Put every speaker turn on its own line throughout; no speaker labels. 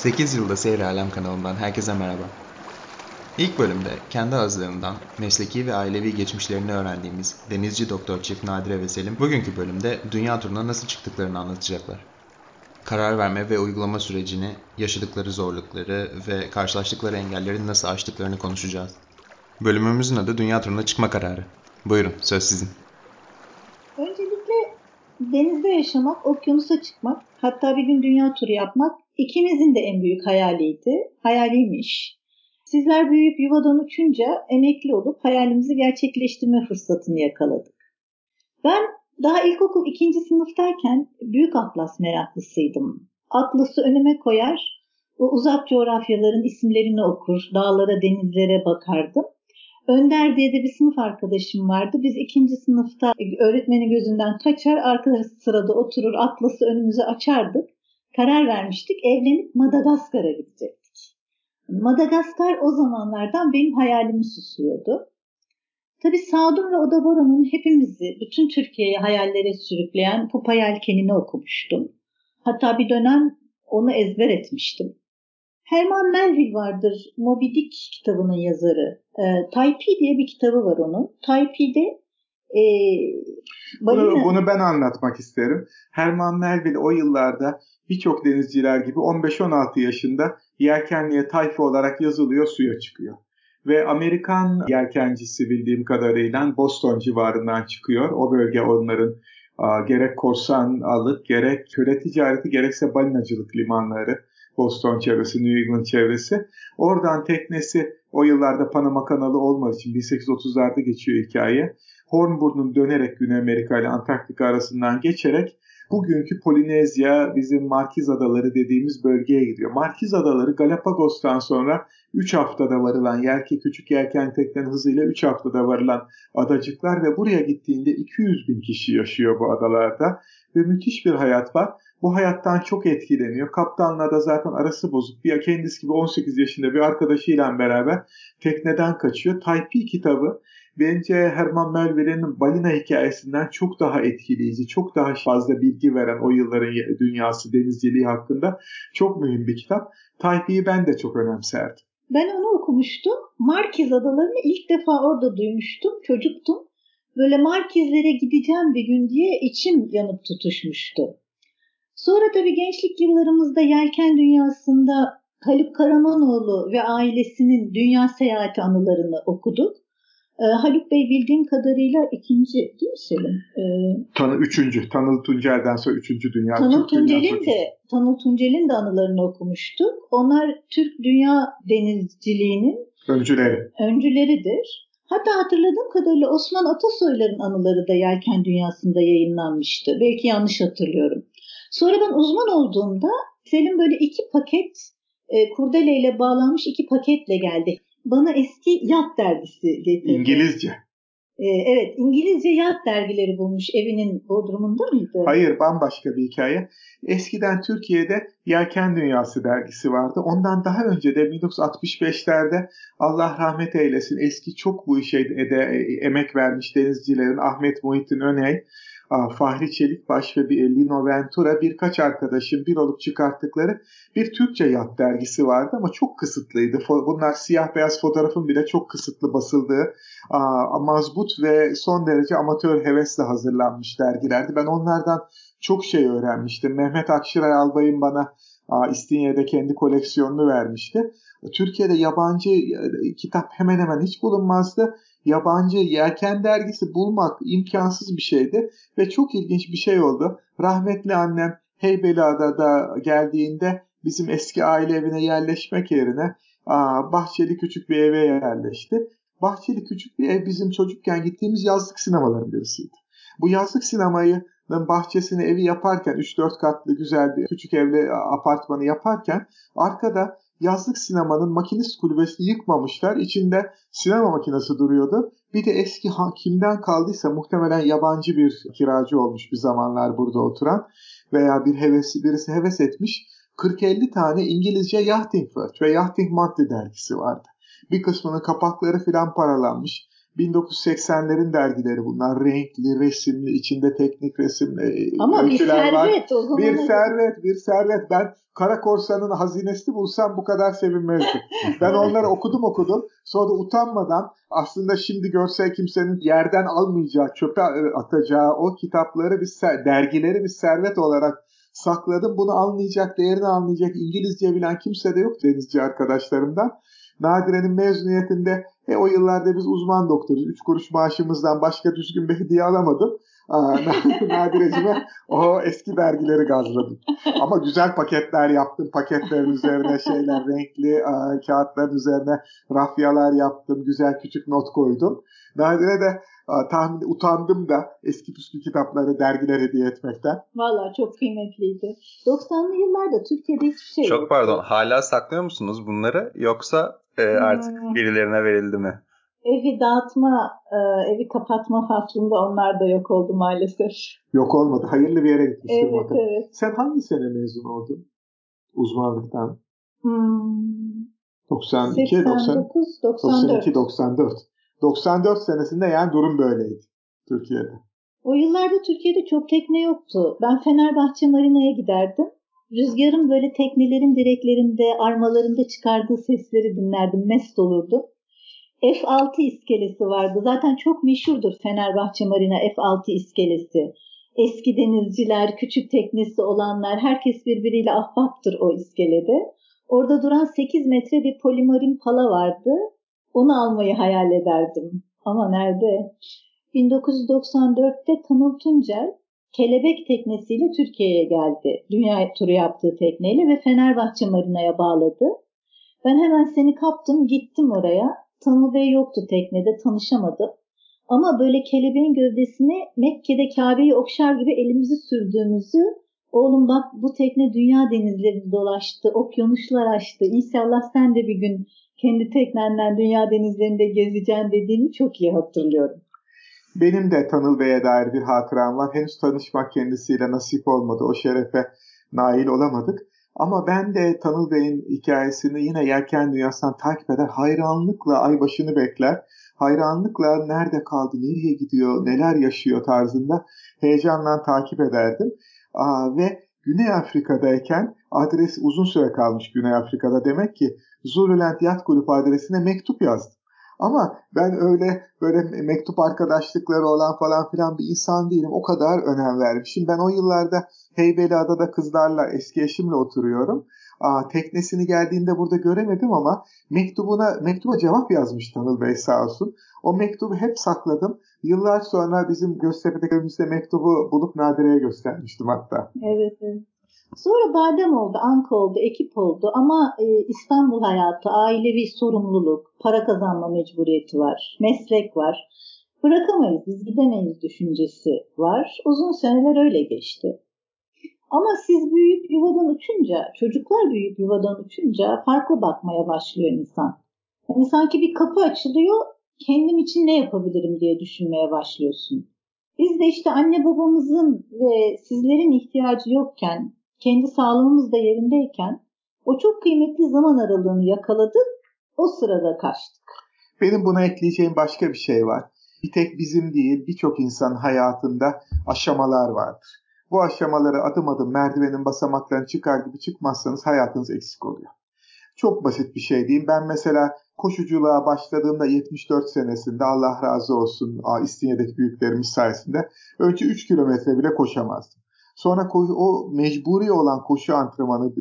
8 yılda Seyri Alem kanalından herkese merhaba. İlk bölümde kendi ağızlarından mesleki ve ailevi geçmişlerini öğrendiğimiz denizci doktor çift Nadire ve Selim bugünkü bölümde dünya turuna nasıl çıktıklarını anlatacaklar. Karar verme ve uygulama sürecini, yaşadıkları zorlukları ve karşılaştıkları engelleri nasıl aştıklarını konuşacağız. Bölümümüzün adı Dünya turuna çıkma kararı. Buyurun söz sizin.
Öncelikle denizde yaşamak, okyanusa çıkmak, hatta bir gün dünya turu yapmak ikimizin de en büyük hayaliydi. Hayaliymiş. Sizler büyüyüp yuvadan uçunca emekli olup hayalimizi gerçekleştirme fırsatını yakaladık. Ben daha ilkokul ikinci sınıftayken Büyük Atlas meraklısıydım. Atlası önüme koyar, o uzak coğrafyaların isimlerini okur, dağlara, denizlere bakardım. Önder diye de bir sınıf arkadaşım vardı. Biz ikinci sınıfta öğretmenin gözünden kaçar, arka sırada oturur, atlası önümüze açardık. Karar vermiştik, evlenip Madagaskar'a gidecektik. Madagaskar o zamanlardan benim hayalimi süslüyordu. Tabii Sadun ve Odaboran'ın hepimizi, bütün Türkiye'yi hayallere sürükleyen Pupa Yelkeni'ni okumuştum. Hatta bir dönem onu ezber etmiştim. Herman Melville vardır, Moby Dick kitabının yazarı. E, Taipi diye bir kitabı var onun. Taipi'de e,
balina... bunu, bunu ben anlatmak isterim. Herman Melville o yıllarda birçok denizciler gibi 15-16 yaşında yelkenliğe tayfa olarak yazılıyor, suya çıkıyor. Ve Amerikan yelkencisi bildiğim kadarıyla Boston civarından çıkıyor. O bölge onların gerek korsan alık, gerek köle ticareti, gerekse balinacılık limanları. Boston çevresi, New England çevresi. Oradan teknesi o yıllarda Panama kanalı olmadığı için 1830'larda geçiyor hikaye. Hornburn'un dönerek Güney Amerika ile Antarktika arasından geçerek bugünkü Polinezya bizim Markiz Adaları dediğimiz bölgeye gidiyor. Markiz Adaları Galapagos'tan sonra 3 haftada varılan yelke küçük yelken teknen hızıyla 3 haftada varılan adacıklar ve buraya gittiğinde 200 bin kişi yaşıyor bu adalarda ve müthiş bir hayat var. Bu hayattan çok etkileniyor. Kaptanla da zaten arası bozuk. Bir kendisi gibi 18 yaşında bir arkadaşıyla beraber tekneden kaçıyor. Taipi kitabı bence Herman Melville'in balina hikayesinden çok daha etkileyici, çok daha fazla bilgi veren o yılların dünyası denizciliği hakkında çok mühim bir kitap. Taipi'yi ben de çok önemserdim.
Ben onu okumuştum. Markiz adalarını ilk defa orada duymuştum. Çocuktum. Böyle Markizlere gideceğim bir gün diye içim yanıp tutuşmuştu. Sonra tabii gençlik yıllarımızda yelken dünyasında Haluk Karamanoğlu ve ailesinin dünya seyahati anılarını okuduk. E, Haluk Bey bildiğim kadarıyla ikinci değil mi Selim?
E, Tanı üçüncü. Tanıl Tuncel'den sonra üçüncü dünya.
Tanıl Tuncel'in de Tanıl Tuncel'in de anılarını okumuştuk. Onlar Türk dünya denizciliğinin
öncüleri.
Öncüleridir. Hatta hatırladığım kadarıyla Osman Atasoy'ların anıları da Yelken Dünyası'nda yayınlanmıştı. Belki yanlış hatırlıyorum. Sonra ben uzman olduğumda Selim böyle iki paket e, kurdeleyle bağlanmış iki paketle geldi bana eski yat dergisi getirdi.
İngilizce.
Ee, evet İngilizce yat dergileri bulmuş evinin bodrumunda mıydı?
Hayır bambaşka bir hikaye. Eskiden Türkiye'de Yelken Dünyası dergisi vardı. Ondan daha önce de 1965'lerde Allah rahmet eylesin eski çok bu işe de, de emek vermiş denizcilerin Ahmet Muhittin Öney Fahri Çelikbaş ve bir Lino Ventura birkaç arkadaşın bir olup çıkarttıkları bir Türkçe yat dergisi vardı ama çok kısıtlıydı. Bunlar siyah beyaz fotoğrafın bile çok kısıtlı basıldığı mazbut ve son derece amatör hevesle hazırlanmış dergilerdi. Ben onlardan çok şey öğrenmiştim. Mehmet Akşiray Albay'ın bana İstinye'de kendi koleksiyonunu vermişti. Türkiye'de yabancı e, kitap hemen hemen hiç bulunmazdı yabancı yelken dergisi bulmak imkansız bir şeydi ve çok ilginç bir şey oldu. Rahmetli annem Heybeliada'da geldiğinde bizim eski aile evine yerleşmek yerine bahçeli küçük bir eve yerleşti. Bahçeli küçük bir ev bizim çocukken gittiğimiz yazlık sinemaların birisiydi. Bu yazlık sinemayı bahçesini evi yaparken 3-4 katlı güzel bir küçük evli apartmanı yaparken arkada yazlık sinemanın makinist kulübesini yıkmamışlar. İçinde sinema makinesi duruyordu. Bir de eski kimden kaldıysa muhtemelen yabancı bir kiracı olmuş bir zamanlar burada oturan veya bir hevesi birisi heves etmiş. 40-50 tane İngilizce Yachting World ve Yachting Monthly dergisi vardı. Bir kısmının kapakları filan paralanmış. 1980'lerin dergileri bunlar. Renkli, resimli, içinde teknik resimli
Ama bir servet var. o zaman.
Bir servet, bir servet. Ben Kara Korsan'ın hazinesini bulsam bu kadar sevinmezdim. ben onları okudum okudum. Sonra da utanmadan aslında şimdi görse kimsenin yerden almayacağı, çöpe atacağı o kitapları, bir dergileri bir servet olarak sakladım. Bunu anlayacak, değerini anlayacak İngilizce bilen kimse de yok denizci arkadaşlarımdan. Nadire'nin mezuniyetinde e, o yıllarda biz uzman doktoruz. Üç kuruş maaşımızdan başka düzgün bir hediye alamadım. Nadire'cime o eski dergileri gazladım. Ama güzel paketler yaptım. Paketlerin üzerine şeyler renkli a, kağıtların üzerine rafyalar yaptım. Güzel küçük not koydum. Nadire de a, tahmin utandım da eski püskü kitapları, dergiler hediye etmekten.
Valla çok kıymetliydi. 90'lı yıllarda Türkiye'de hiçbir şey
Çok yok. pardon. Hala saklıyor musunuz bunları yoksa e, artık hmm. birilerine verildi mi?
Evi dağıtma, e, evi kapatma faslında onlar da yok oldu maalesef.
Yok olmadı. Hayırlı bir yere gitmiştir
evet, bakın. Evet.
Sen hangi sene mezun oldun? Uzmanlıktan. Hmm. 92,
89, 94. 92,
94. 94 senesinde yani durum böyleydi Türkiye'de.
O yıllarda Türkiye'de çok tekne yoktu. Ben Fenerbahçe Marina'ya giderdim. Rüzgarın böyle teknelerin direklerinde, armalarında çıkardığı sesleri dinlerdim. Mest olurdu. F6 iskelesi vardı. Zaten çok meşhurdur Fenerbahçe Marina F6 iskelesi. Eski denizciler, küçük teknesi olanlar herkes birbiriyle ahbaptır o iskelede. Orada duran 8 metre bir polimarin pala vardı. Onu almayı hayal ederdim. Ama nerede? 1994'te Tanıl Tuncel kelebek teknesiyle Türkiye'ye geldi. Dünya turu yaptığı tekneyle ve Fenerbahçe Marina'ya bağladı. Ben hemen seni kaptım gittim oraya. Tanrı Bey yoktu teknede tanışamadım. Ama böyle kelebeğin gövdesine Mekke'de Kabe'yi okşar gibi elimizi sürdüğümüzü oğlum bak bu tekne dünya denizlerini dolaştı, okyanuslar açtı. İnşallah sen de bir gün kendi teknenden dünya denizlerinde gezeceksin dediğimi çok iyi hatırlıyorum.
Benim de Tanıl Bey'e dair bir hatıram var. Henüz tanışmak kendisiyle nasip olmadı. O şerefe nail olamadık. Ama ben de Tanıl Bey'in hikayesini yine Yelken Dünyası'ndan takip eder. Hayranlıkla ay başını bekler. Hayranlıkla nerede kaldı, nereye gidiyor, neler yaşıyor tarzında heyecanla takip ederdim. Aa, ve Güney Afrika'dayken adres uzun süre kalmış Güney Afrika'da. Demek ki Zululand Yat Kulüp adresine mektup yazdım. Ama ben öyle böyle mektup arkadaşlıkları olan falan filan bir insan değilim. O kadar önem vermişim. Ben o yıllarda Heybeliada'da kızlarla eski eşimle oturuyorum. Aa, teknesini geldiğinde burada göremedim ama mektubuna mektuba cevap yazmış Tanıl Bey sağ olsun. O mektubu hep sakladım. Yıllar sonra bizim Göztepe'de mektubu bulup Nadire'ye göstermiştim hatta.
Evet, evet. Sonra badem oldu, anka oldu, ekip oldu ama e, İstanbul hayatı, ailevi sorumluluk, para kazanma mecburiyeti var, meslek var. Bırakamayız, biz gidemeyiz düşüncesi var. Uzun seneler öyle geçti. Ama siz büyüyüp yuvadan uçunca, çocuklar büyüyüp yuvadan uçunca farklı bakmaya başlıyor insan. Yani sanki bir kapı açılıyor, kendim için ne yapabilirim diye düşünmeye başlıyorsun. Biz de işte anne babamızın ve sizlerin ihtiyacı yokken, kendi sağlığımız da yerindeyken o çok kıymetli zaman aralığını yakaladık, o sırada kaçtık.
Benim buna ekleyeceğim başka bir şey var. Bir tek bizim değil, birçok insan hayatında aşamalar vardır. Bu aşamaları adım adım merdivenin basamaklarını çıkar gibi çıkmazsanız hayatınız eksik oluyor. Çok basit bir şey diyeyim. Ben mesela koşuculuğa başladığımda 74 senesinde Allah razı olsun İstinye'deki büyüklerimiz sayesinde önce 3 kilometre bile koşamazdım. Sonra o mecburi olan koşu antrenmanı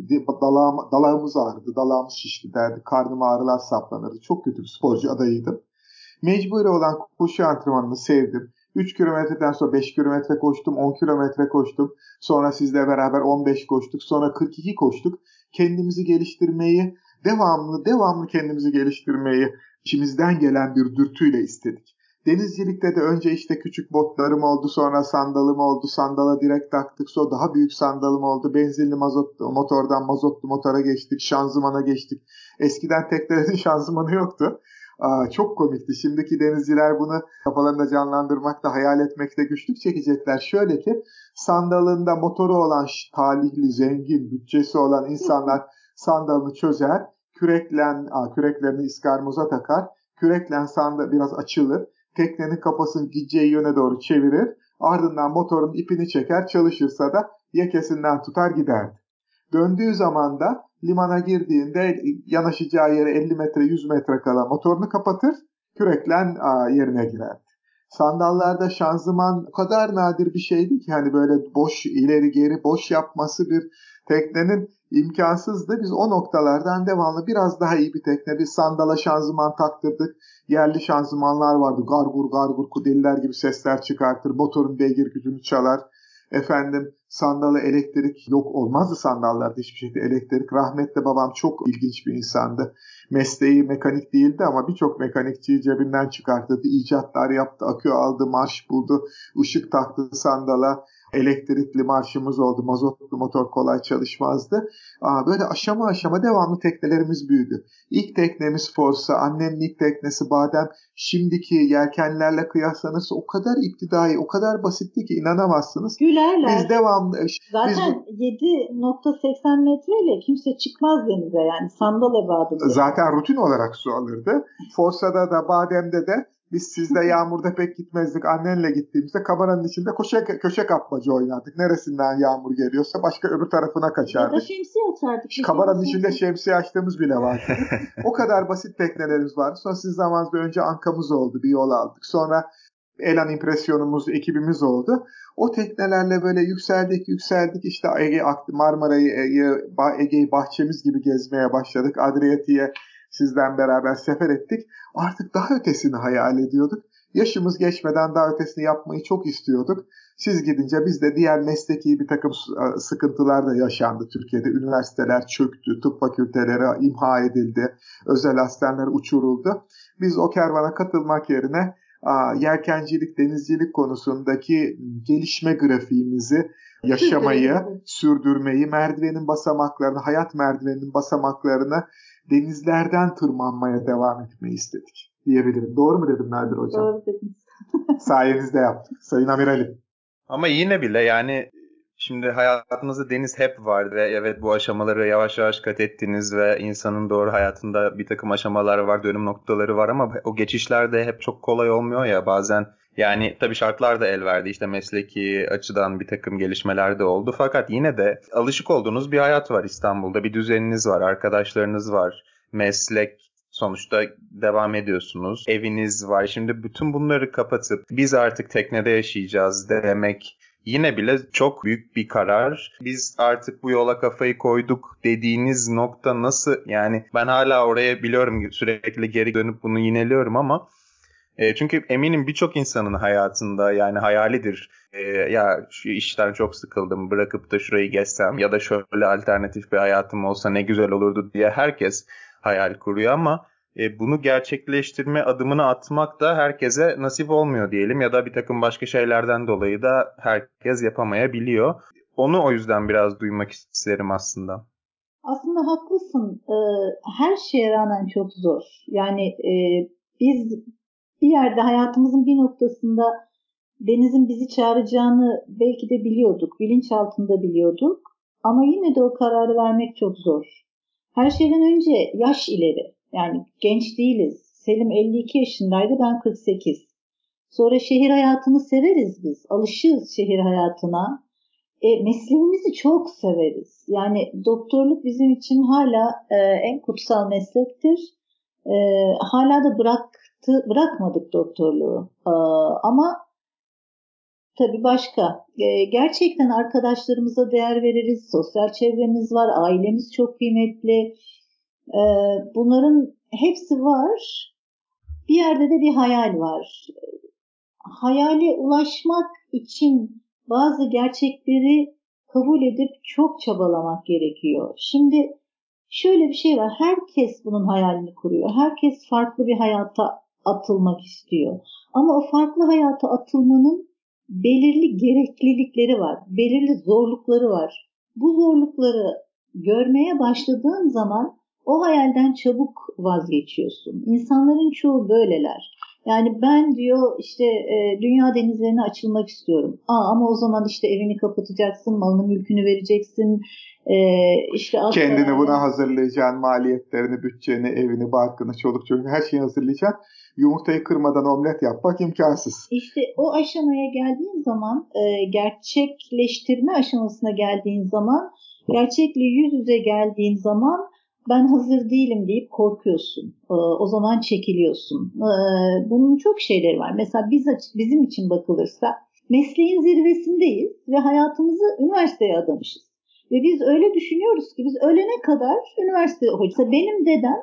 dalağım, dalağımız ağrıdı, dalağımız şişti derdi. Karnıma ağrılar saplanırdı. Çok kötü bir sporcu adayıydım. Mecburi olan koşu antrenmanını sevdim. 3 kilometreden sonra 5 kilometre koştum, 10 kilometre koştum. Sonra sizle beraber 15 koştuk, sonra 42 koştuk. Kendimizi geliştirmeyi, devamlı devamlı kendimizi geliştirmeyi içimizden gelen bir dürtüyle istedik. Denizcilikte de önce işte küçük botlarım oldu, sonra sandalım oldu, sandala direkt taktık, sonra daha büyük sandalım oldu, benzinli mazot, motordan mazotlu motora geçtik, şanzımana geçtik. Eskiden teknelerin şanzımanı yoktu. Aa, çok komikti. Şimdiki denizciler bunu kafalarında canlandırmakta, hayal etmekte güçlük çekecekler. Şöyle ki sandalında motoru olan talihli, zengin, bütçesi olan insanlar sandalını çözer, küreklen, aa, küreklerini iskarmoza takar, küreklen sandal biraz açılır teknenin kafasını gideceği yöne doğru çevirir. Ardından motorun ipini çeker çalışırsa da yakesinden tutar giderdi. Döndüğü zaman da limana girdiğinde yanaşacağı yere 50 metre 100 metre kala motorunu kapatır. Küreklen yerine girerdi. Sandallarda şanzıman o kadar nadir bir şeydi ki hani böyle boş ileri geri boş yapması bir teknenin imkansızdı. Biz o noktalardan devamlı biraz daha iyi bir tekne bir sandala şanzıman taktırdık. Yerli şanzımanlar vardı. Gargur gargur kudeliler gibi sesler çıkartır. Motorun beygir gücünü çalar. Efendim sandalı elektrik yok olmazdı sandallarda hiçbir şekilde elektrik. Rahmetli babam çok ilginç bir insandı. Mesleği mekanik değildi ama birçok mekanikçiyi cebinden çıkarttı. icatlar yaptı, akü aldı, marş buldu, ışık taktı sandala elektrikli marşımız oldu. Mazotlu motor kolay çalışmazdı. Böyle aşama aşama devamlı teknelerimiz büyüdü. İlk teknemiz Forsa, annemin ilk teknesi Badem. Şimdiki yelkenlerle kıyaslanırsa o kadar iptidai, o kadar basitti ki inanamazsınız.
Gülerler.
Biz devamlı...
Zaten biz, 7.80 metreyle kimse çıkmaz denize yani sandal ebadında.
Zaten rutin olarak su alırdı. Forsa'da da Badem'de de biz sizde yağmurda pek gitmezdik. Annenle gittiğimizde kameranın içinde köşe, köşe kapmaca oynardık. Neresinden yağmur geliyorsa başka öbür tarafına kaçardık. Ya da
şemsiye açardık.
Kameranın içinde şemsiye açtığımız bile var. o kadar basit teknelerimiz vardı. Sonra siz zamanında önce ankamız oldu. Bir yol aldık. Sonra Elan impresyonumuz, ekibimiz oldu. O teknelerle böyle yükseldik, yükseldik. İşte Ege, Marmara'yı, Ege'yi bahçemiz gibi gezmeye başladık. Adriyatik'e sizden beraber sefer ettik. Artık daha ötesini hayal ediyorduk. Yaşımız geçmeden daha ötesini yapmayı çok istiyorduk. Siz gidince biz de diğer mesleki bir takım e, sıkıntılar da yaşandı Türkiye'de. Üniversiteler çöktü, tıp fakülteleri imha edildi, özel hastaneler uçuruldu. Biz o kervana katılmak yerine yelkencilik, denizcilik konusundaki gelişme grafiğimizi yaşamayı, sürdürmeyi, merdivenin basamaklarını, hayat merdiveninin basamaklarını denizlerden tırmanmaya devam etmeyi istedik diyebilirim. Doğru mu dedim Nadir Hocam?
Doğru dediniz.
Sayenizde yaptık. Sayın Amiralim.
Ama yine bile yani şimdi hayatınızda deniz hep vardı ve evet bu aşamaları yavaş yavaş kat ettiniz ve insanın doğru hayatında bir takım aşamalar var, dönüm noktaları var ama o geçişler de hep çok kolay olmuyor ya bazen yani tabii şartlar da el verdi. İşte mesleki açıdan bir takım gelişmeler de oldu. Fakat yine de alışık olduğunuz bir hayat var İstanbul'da. Bir düzeniniz var, arkadaşlarınız var, meslek sonuçta devam ediyorsunuz. Eviniz var. Şimdi bütün bunları kapatıp biz artık teknede yaşayacağız demek yine bile çok büyük bir karar. Biz artık bu yola kafayı koyduk dediğiniz nokta nasıl? Yani ben hala oraya biliyorum sürekli geri dönüp bunu yineliyorum ama e, çünkü eminim birçok insanın hayatında yani hayalidir. E, ya şu işten çok sıkıldım bırakıp da şurayı geçsem ya da şöyle alternatif bir hayatım olsa ne güzel olurdu diye herkes hayal kuruyor ama e, bunu gerçekleştirme adımını atmak da herkese nasip olmuyor diyelim ya da bir takım başka şeylerden dolayı da herkes yapamayabiliyor. Onu o yüzden biraz duymak isterim aslında.
Aslında haklısın. Ee, her şeye rağmen çok zor. Yani e, biz bir yerde hayatımızın bir noktasında denizin bizi çağıracağını belki de biliyorduk, bilinç altında biliyorduk. Ama yine de o kararı vermek çok zor. Her şeyden önce yaş ileri. Yani genç değiliz. Selim 52 yaşındaydı, ben 48. Sonra şehir hayatını severiz biz. Alışığız şehir hayatına. E, mesleğimizi çok severiz. Yani doktorluk bizim için hala e, en kutsal meslektir. E, hala da bırak bırakmadık doktorluğu. Ee, ama tabii başka. Ee, gerçekten arkadaşlarımıza değer veririz. Sosyal çevremiz var. Ailemiz çok kıymetli. Ee, bunların hepsi var. Bir yerde de bir hayal var. Hayale ulaşmak için bazı gerçekleri kabul edip çok çabalamak gerekiyor. Şimdi şöyle bir şey var. Herkes bunun hayalini kuruyor. Herkes farklı bir hayata atılmak istiyor. Ama o farklı hayata atılmanın belirli gereklilikleri var, belirli zorlukları var. Bu zorlukları görmeye başladığın zaman o hayalden çabuk vazgeçiyorsun. İnsanların çoğu böyleler. Yani ben diyor işte e, dünya denizlerine açılmak istiyorum. Aa, ama o zaman işte evini kapatacaksın, malını mülkünü vereceksin. E, işte
Kendini buna hazırlayacaksın, maliyetlerini, bütçeni, evini, barkını, çoluk çocuğunu her şeyi hazırlayacaksın. Yumurtayı kırmadan omlet yapmak imkansız.
İşte o aşamaya geldiğin zaman, e, gerçekleştirme aşamasına geldiğin zaman, gerçekle yüz yüze geldiğin zaman ben hazır değilim deyip korkuyorsun. Ee, o zaman çekiliyorsun. Ee, bunun çok şeyleri var. Mesela biz bizim için bakılırsa mesleğin zirvesindeyiz ve hayatımızı üniversiteye adamışız. Ve biz öyle düşünüyoruz ki biz ölene kadar üniversite hocası. Benim dedem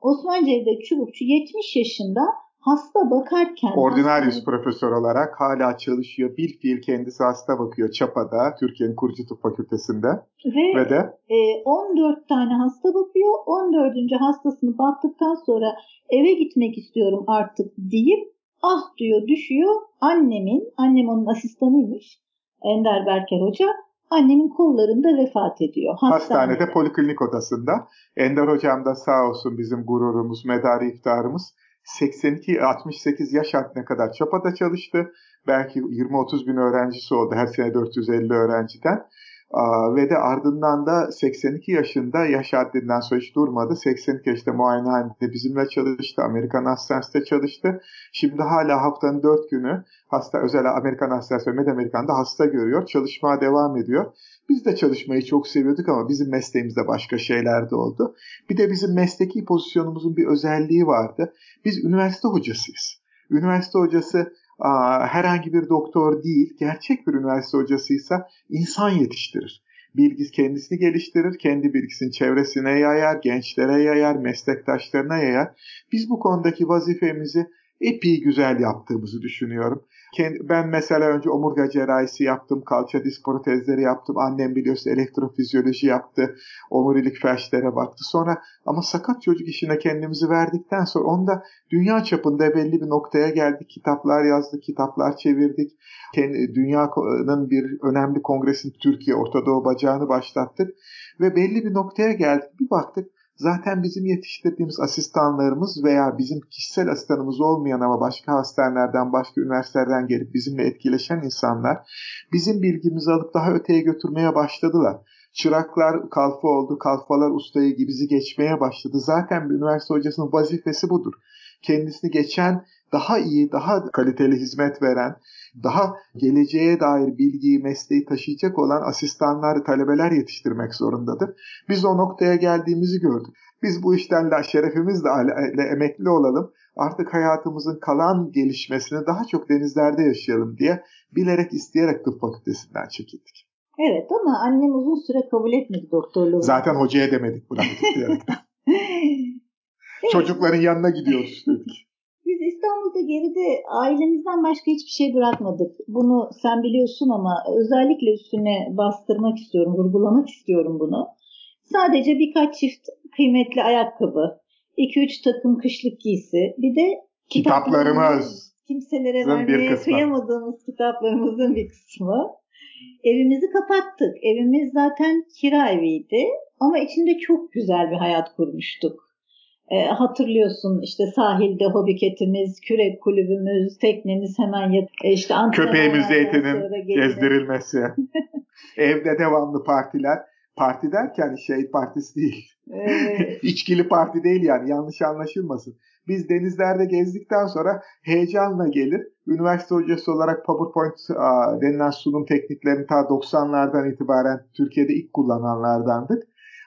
Osman Cevdet Çubukçu 70 yaşında hasta bakarken...
Ordinarius hasta... profesör olarak hala çalışıyor. Bir fiil kendisi hasta bakıyor Çapa'da, Türkiye'nin Kurucu Tıp Fakültesi'nde.
Ve, Ve de e, 14 tane hasta bakıyor. 14. hastasını baktıktan sonra eve gitmek istiyorum artık deyip ah diyor düşüyor. Annemin, annem onun asistanıymış. Ender Berker Hoca annemin kollarında vefat ediyor.
Hastanede, Hastanede poliklinik odasında. Ender hocam da sağ olsun bizim gururumuz, medarı iftarımız. 82-68 yaş haddine kadar Çapa'da çalıştı. Belki 20-30 bin öğrencisi oldu her sene 450 öğrenciden. Ve de ardından da 82 yaşında yaş haddinden sonra hiç durmadı. 82 yaşında muayenehanede bizimle çalıştı. Amerikan Hastanesi'nde çalıştı. Şimdi hala haftanın 4 günü hasta özel Amerikan Hastanesi ve Med Amerikan'da hasta görüyor. Çalışmaya devam ediyor. Biz de çalışmayı çok seviyorduk ama bizim mesleğimizde başka şeyler de oldu. Bir de bizim mesleki pozisyonumuzun bir özelliği vardı. Biz üniversite hocasıyız. Üniversite hocası herhangi bir doktor değil, gerçek bir üniversite hocasıysa insan yetiştirir. Bilgisi kendisini geliştirir, kendi bilgisini çevresine yayar, gençlere yayar, meslektaşlarına yayar. Biz bu konudaki vazifemizi epey güzel yaptığımızı düşünüyorum. Ben mesela önce omurga cerrahisi yaptım, kalça disk protezleri yaptım. Annem biliyorsun elektrofizyoloji yaptı, omurilik felçlere baktı. Sonra ama sakat çocuk işine kendimizi verdikten sonra onda dünya çapında belli bir noktaya geldik. Kitaplar yazdık, kitaplar çevirdik. Dünyanın bir önemli kongresini Türkiye Orta Doğu bacağını başlattık. Ve belli bir noktaya geldik. Bir baktık Zaten bizim yetiştirdiğimiz asistanlarımız veya bizim kişisel asistanımız olmayan ama başka hastanelerden, başka üniversitelerden gelip bizimle etkileşen insanlar bizim bilgimizi alıp daha öteye götürmeye başladılar. Çıraklar kalfa oldu, kalfalar ustayı gibi bizi geçmeye başladı. Zaten bir üniversite hocasının vazifesi budur. Kendisini geçen daha iyi, daha kaliteli hizmet veren, daha geleceğe dair bilgiyi, mesleği taşıyacak olan asistanlar, talebeler yetiştirmek zorundadır. Biz o noktaya geldiğimizi gördük. Biz bu işten şerefimizle emekli olalım. Artık hayatımızın kalan gelişmesini daha çok denizlerde yaşayalım diye bilerek isteyerek tıp fakültesinden çekildik.
Evet ama annem uzun süre kabul etmedi doktorluğu.
Zaten hocaya demedik bıraktık diyerekten. Çocukların yanına gidiyoruz dedik.
Biz İstanbul'da geride ailemizden başka hiçbir şey bırakmadık. Bunu sen biliyorsun ama özellikle üstüne bastırmak istiyorum, vurgulamak istiyorum bunu. Sadece birkaç çift kıymetli ayakkabı, 2-3 takım kışlık giysi, bir de
kitaplarımız.
Kimselere vermeye kıyamadığımız kitaplarımızın bir kısmı. Evimizi kapattık. Evimiz zaten kira eviydi ama içinde çok güzel bir hayat kurmuştuk. E, hatırlıyorsun işte sahilde hobiketimiz, kürek kulübümüz, teknemiz hemen yak e, işte
köpeğimiz zeytinin gezdirilmesi. Evde devamlı partiler. Parti derken şey partisi değil. Evet. İçkili parti değil yani yanlış anlaşılmasın. Biz denizlerde gezdikten sonra heyecanla gelir. Üniversite hocası olarak PowerPoint denilen sunum tekniklerini ta 90'lardan itibaren Türkiye'de ilk kullananlardandık.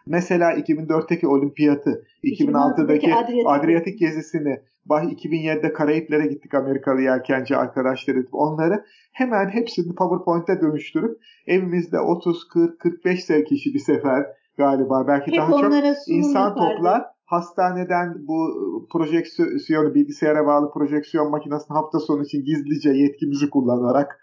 Mesela 2004'teki olimpiyatı, 2006'daki Adriyatik, Adriyatik gezisini, 2007'de Karayiplere gittik Amerikalı yelkenci arkadaşları onları hemen hepsini PowerPoint'e dönüştürüp evimizde 30, 40, 45 sev kişi bir sefer galiba belki Hep daha çok insan yapardı. toplar hastaneden bu projeksiyonu bilgisayara bağlı projeksiyon makinesini hafta sonu için gizlice yetkimizi kullanarak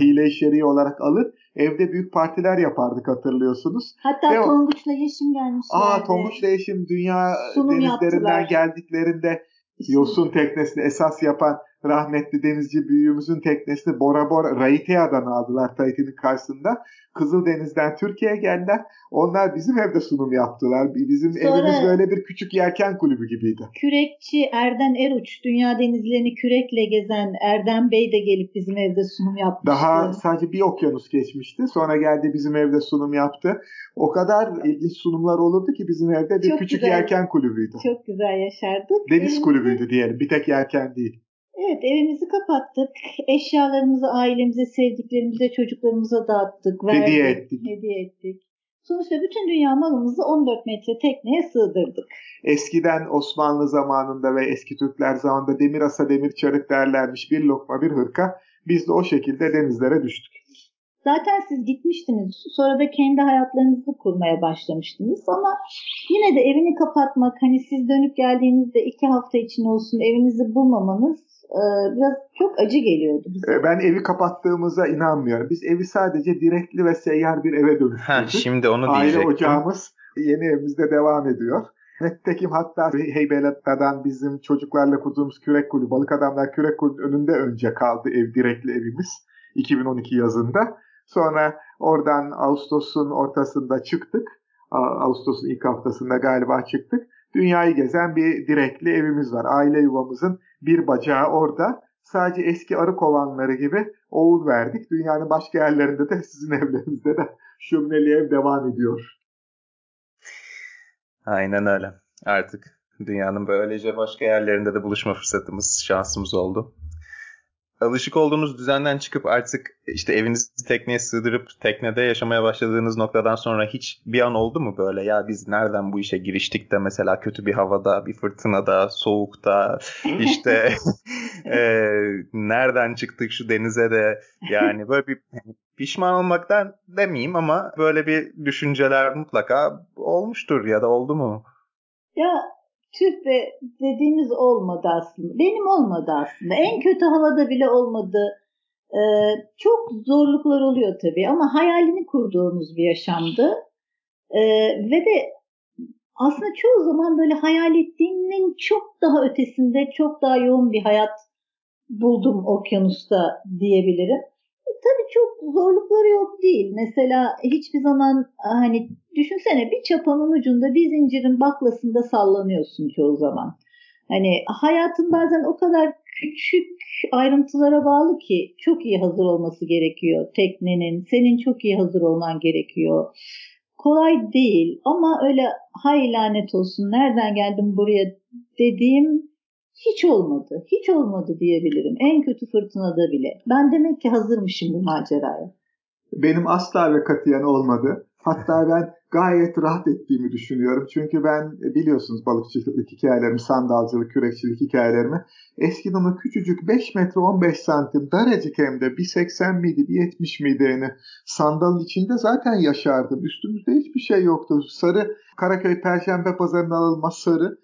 hile içeriği olarak alır. Evde büyük partiler yapardık hatırlıyorsunuz.
Hatta Ve Tonguç'la Yeşim gelmişlerdi.
Aa Tonguç'la Yeşim dünya Sunum denizlerinden yaptılar. geldiklerinde yosun teknesini esas yapan rahmetli denizci büyüğümüzün teknesini Bora Bora Raitea'dan aldılar Tahiti'nin karşısında. Kızıldeniz'den Türkiye'ye geldiler. Onlar bizim evde sunum yaptılar. Bizim Sonra, evimiz böyle bir küçük yelken kulübü gibiydi.
Kürekçi Erden Eruç, dünya denizlerini kürekle gezen Erdem Bey de gelip bizim evde sunum yapmıştı.
Daha sadece bir okyanus geçmişti. Sonra geldi bizim evde sunum yaptı. O kadar ilginç sunumlar olurdu ki bizim evde bir Çok küçük güzel. yelken kulübüydü.
Çok güzel yaşardık.
Deniz kulübüydü diyelim. Bir tek yelken değil.
Evet evimizi kapattık. Eşyalarımızı ailemize, sevdiklerimize, çocuklarımıza dağıttık.
Verdik, hediye ettik.
Hediye ettik. Sonuçta bütün dünya malımızı 14 metre tekneye sığdırdık.
Eskiden Osmanlı zamanında ve eski Türkler zamanında demir asa demir çarık derlermiş bir lokma bir hırka. Biz de o şekilde denizlere düştük.
Zaten siz gitmiştiniz. Sonra da kendi hayatlarınızı kurmaya başlamıştınız. Ama yine de evini kapatmak, hani siz dönüp geldiğinizde iki hafta için olsun evinizi bulmamanız biraz çok acı geliyordu bize.
Ee, ben evi kapattığımıza inanmıyorum. Biz evi sadece direkli ve seyyar bir eve dönüştürdük. Ha,
şimdi onu Aile diyecektim.
Aile ocağımız yeni evimizde devam ediyor. Nitekim hatta Heybeliada'dan bizim çocuklarla kurduğumuz kürek kulübü, balık adamlar kürek kulübü önünde önce kaldı ev direkli evimiz 2012 yazında. Sonra oradan Ağustos'un ortasında çıktık. Ağustos'un ilk haftasında galiba çıktık. Dünyayı gezen bir direkli evimiz var. Aile yuvamızın bir bacağı orada. Sadece eski arı kovanları gibi oğul verdik. Dünyanın başka yerlerinde de sizin evlerinizde de şömineli ev devam ediyor.
Aynen öyle. Artık dünyanın böylece başka yerlerinde de buluşma fırsatımız, şansımız oldu alışık olduğunuz düzenden çıkıp artık işte evinizi tekneye sığdırıp teknede yaşamaya başladığınız noktadan sonra hiç bir an oldu mu böyle ya biz nereden bu işe giriştik de mesela kötü bir havada, bir fırtınada, soğukta işte e, nereden çıktık şu denize de yani böyle bir pişman olmaktan demeyeyim ama böyle bir düşünceler mutlaka olmuştur ya da oldu mu?
Ya tüh be dediğimiz olmadı aslında. Benim olmadı aslında. En kötü havada bile olmadı. Ee, çok zorluklar oluyor tabii ama hayalini kurduğumuz bir yaşamdı. Ee, ve de aslında çoğu zaman böyle hayal ettiğinin çok daha ötesinde çok daha yoğun bir hayat buldum okyanusta diyebilirim tabii çok zorlukları yok değil. Mesela hiçbir zaman hani düşünsene bir çapanın ucunda bir zincirin baklasında sallanıyorsun çoğu zaman. Hani hayatın bazen o kadar küçük ayrıntılara bağlı ki çok iyi hazır olması gerekiyor teknenin. Senin çok iyi hazır olman gerekiyor. Kolay değil ama öyle hay lanet olsun nereden geldim buraya dediğim hiç olmadı. Hiç olmadı diyebilirim. En kötü fırtınada bile. Ben demek ki hazırmışım bu maceraya.
Benim asla ve katiyen olmadı. Hatta ben gayet rahat ettiğimi düşünüyorum. Çünkü ben e, biliyorsunuz balıkçılık hikayelerimi, sandalcılık, kürekçilik hikayelerimi. Eskiden o küçücük 5 metre 15 santim daracık hem de bir 80 miydi bir 70 miydi yani sandalın içinde zaten yaşardım. Üstümüzde hiçbir şey yoktu. Sarı Karaköy Perşembe Pazarı'ndan alınmaz sarı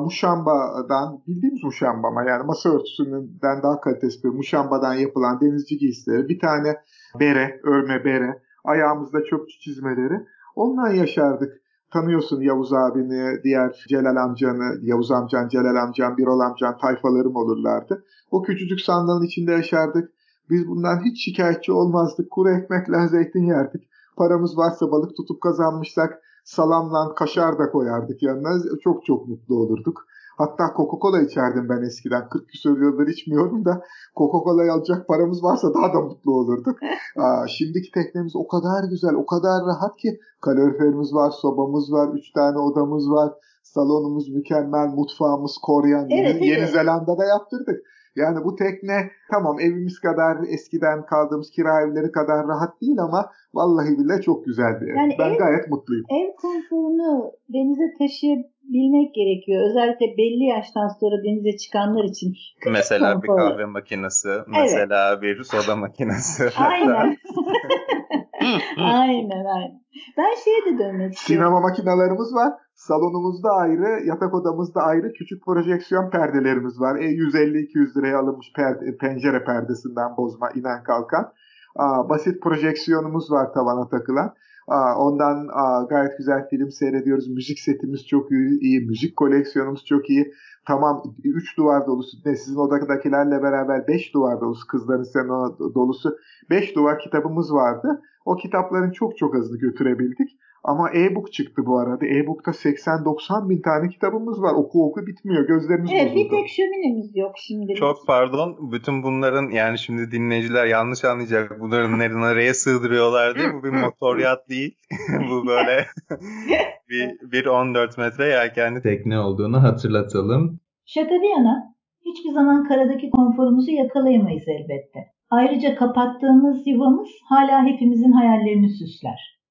muşambadan bildiğimiz muşamba ama yani masa örtüsünden daha kalitesi bir muşambadan yapılan denizci giysileri, bir tane bere, örme bere, ayağımızda çöpçü çizmeleri. Ondan yaşardık. Tanıyorsun Yavuz abini, diğer Celal amcanı, Yavuz amcan, Celal amcan, Birol amcan tayfalarım olurlardı. O küçücük sandalın içinde yaşardık. Biz bundan hiç şikayetçi olmazdık. Kuru ekmekle zeytin yerdik. Paramız varsa balık tutup kazanmışsak salamla kaşar da koyardık yanına. Çok çok mutlu olurduk. Hatta Coca-Cola içerdim ben eskiden. 40 küsur yıldır içmiyorum da Coca-Cola'yı alacak paramız varsa daha da mutlu olurduk. Aa, şimdiki teknemiz o kadar güzel, o kadar rahat ki kaloriferimiz var, sobamız var, 3 tane odamız var, salonumuz mükemmel, mutfağımız Koryan. Evet, Yeni, Yeni Zelanda'da yaptırdık. Yani bu tekne tamam evimiz kadar eskiden kaldığımız kira evleri kadar rahat değil ama vallahi bile çok güzel bir ev. Yani ben ev, gayet mutluyum.
Ev konforunu denize taşıyabilmek gerekiyor. Özellikle belli yaştan sonra denize çıkanlar için.
Mesela konfor. bir kahve makinesi, mesela evet. bir soda makinesi.
Aynen. aynen aynen. Ben şeye de dönmek
istiyorum. Sinema makinalarımız var. Salonumuzda ayrı, yatak odamızda ayrı küçük projeksiyon perdelerimiz var. E, 150-200 liraya alınmış perde, pencere perdesinden bozma inen kalkan. Aa, basit projeksiyonumuz var tavana takılan. Aa, ondan aa, gayet güzel film seyrediyoruz. Müzik setimiz çok iyi, iyi. Müzik koleksiyonumuz çok iyi. Tamam 3 duvar dolusu ne sizin odadakilerle beraber 5 duvar dolusu kızların sen dolusu 5 duvar kitabımız vardı. O kitapların çok çok hızlı götürebildik. Ama e-book çıktı bu arada. E-book'ta 80-90 bin tane kitabımız var. Oku oku bitmiyor. Gözlerimiz
evet,
bozuldu.
Bir tek şöminemiz yok şimdi.
Çok pardon. Bütün bunların yani şimdi dinleyiciler yanlış anlayacak. Bunların nereye sığdırıyorlar diye. Bu bir motor yat değil. bu böyle bir, bir 14 metre yelkenli
tekne olduğunu hatırlatalım.
Şaka bir yana hiçbir zaman karadaki konforumuzu yakalayamayız elbette. Ayrıca kapattığımız yuvamız hala hepimizin hayallerini süsler.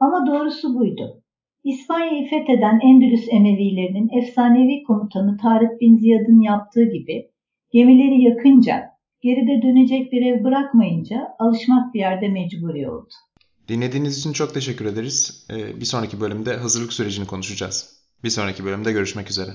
Ama doğrusu buydu. İspanya'yı fetheden Endülüs Emevilerinin efsanevi komutanı Tarık bin Ziyad'ın yaptığı gibi gemileri yakınca, geride dönecek bir ev bırakmayınca alışmak bir yerde mecburi oldu.
Dinlediğiniz için çok teşekkür ederiz. Bir sonraki bölümde hazırlık sürecini konuşacağız. Bir sonraki bölümde görüşmek üzere.